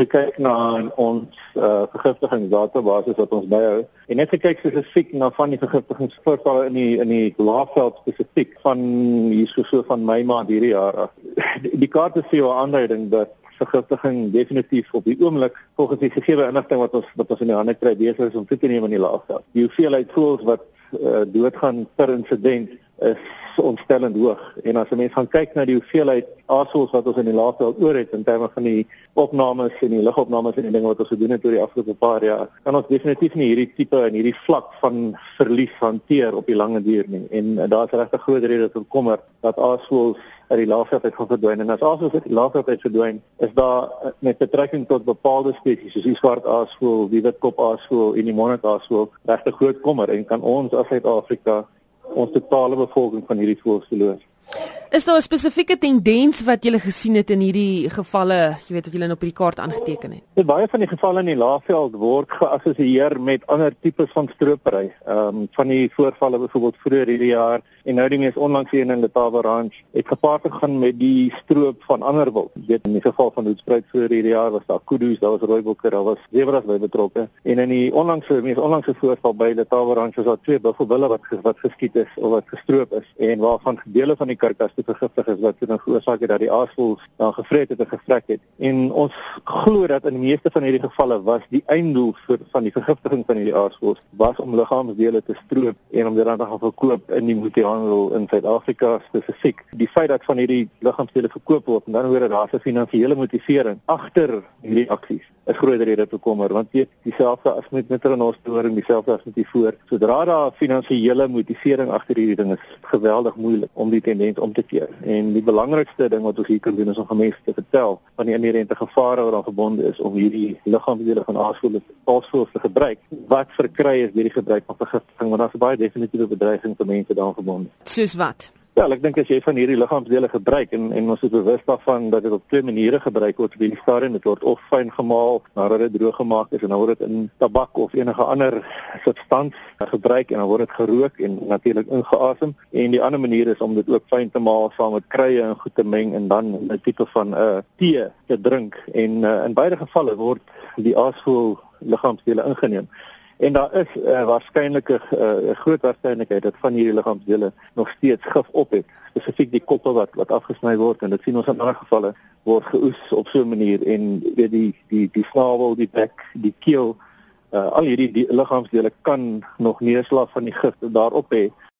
gekyk na ons uh, vergiftigingsdatabase wat ons byhou en net gekyk spesifiek na van die vergiftigingsvoorvalle in die in die laafveld spesifiek van hier so van Mei maand hierdie jaar af. Die, die kaarte sê 'n aanduiding dat vergiftiging definitief op die oomblik volgens die gegee inligting wat ons wat ons in die hande kry besig is om toe te neem in die laafveld. Die hoeveelheid voels wat uh, doodgaan per insident is ontstellend hoog. En as 'n mens gaan kyk na die hoeveelheid aardsels wat ons in die laafveld oor het in terme van die opnames en die lugopnames en die dinge wat ons gedoen het oor die afgelope paar jaar kan ons definitief nie hierdie tipe en hierdie vlak van verlies hanteer op die lange duur nie. En daar's regtig groot redes tot kommer dat aardsels uit die laafveld uit gaan verdwyn. En as asof dit laafveld uit verdwyn is daar eh, met betrekking tot bepaalde spesies soos die swart aasvoël, die witkop aasvoël en die monnik aasvoël regtig groot kommer. En kan ons as Suid-Afrika ons totale bevolking van hierdie voëls verloor. Is daar 'n spesifieke tendens wat jy gesien het in hierdie gevalle, jy weet of jy hulle op die kaart aangeteken het? Ja, baie van die gevalle in die Laagveld word geassosieer met ander tipes van stropery. Ehm um, van die voorvalle byvoorbeeld vroeër hierdie jaar en nou die mees onlangs hier in Letaba Ranch het gepaard gegaan met die stroop van ander wild. Jy weet in die geval van Hoedspruit vroeër hierdie jaar was daar kudu's, daar was rooibokke, daar was zebras by betrokke. En in die onlangse mees onlangse voorval by Letaba Ranch was daar twee buffelbulle wat wat geskiet is of wat gestroop is en waarvan dele van die karkas te vergiftig is wat dan veroorsaak het dat die aasvoëls dan gevreet het en gevrek het. En ons glo dat in die meeste van hierdie gevalle was die einddoel vir van die vergiftiging van hierdie aasvoëls was om liggaamsdele te stroop en om dit dan te gaan verkoop in die multihandel in Suid-Afrika spesifiek. Die feit dat van hierdie liggaamsdele verkoop word en dan hoor dat daar 'n finansiële motivering agter hierdie aksies is groter rede tot kommer want jy dieselfde as met metronostoring dieselfde as met die voor sodra daar finansiële motivering agter hierdie ding is geweldig moeilik om die tendens om te keer. En die belangrikste ding wat ons hier kan doen is om mense te vertel van die inherente gevare wat aan verbonde is om hierdie liggaamsdele van aasvoëls aasvoëls te gebruik. Wat verkry is deur die gebruik van vergiftiging want daar's baie definitiewe bedreigings vir mense daaraan verbonde. Soos wat Ja, ek dink as jy van hierdie liggaamsdele gebruik en en ons is bewus daarvan dat dit op twee maniere gebruik word by die stadium. Dit word of fyn gemaal nadat dit droog gemaak is en dan word dit in tabak of enige ander substans gebruik en dan word dit gerook en natuurlik ingeasem. En die ander manier is om dit ook fyn te maal saam met kruie en goed te meng en dan 'n tipe van 'n uh, tee te drink. En uh, in beide gevalle word die aasvoël liggaamsdele ingeneem En daar is uh, waarskynlik 'n uh, groot waarskynlikheid dat van hierdie liggaamsdele nog steeds gif op het, spesifiek die koppe wat wat afgesny word en dit sien ons in ander gevalle word geoes op so 'n manier. En weet die die die snavel, die bek, die keel, uh, al hierdie liggaamsdele kan nog neerslag van die gif daarop hê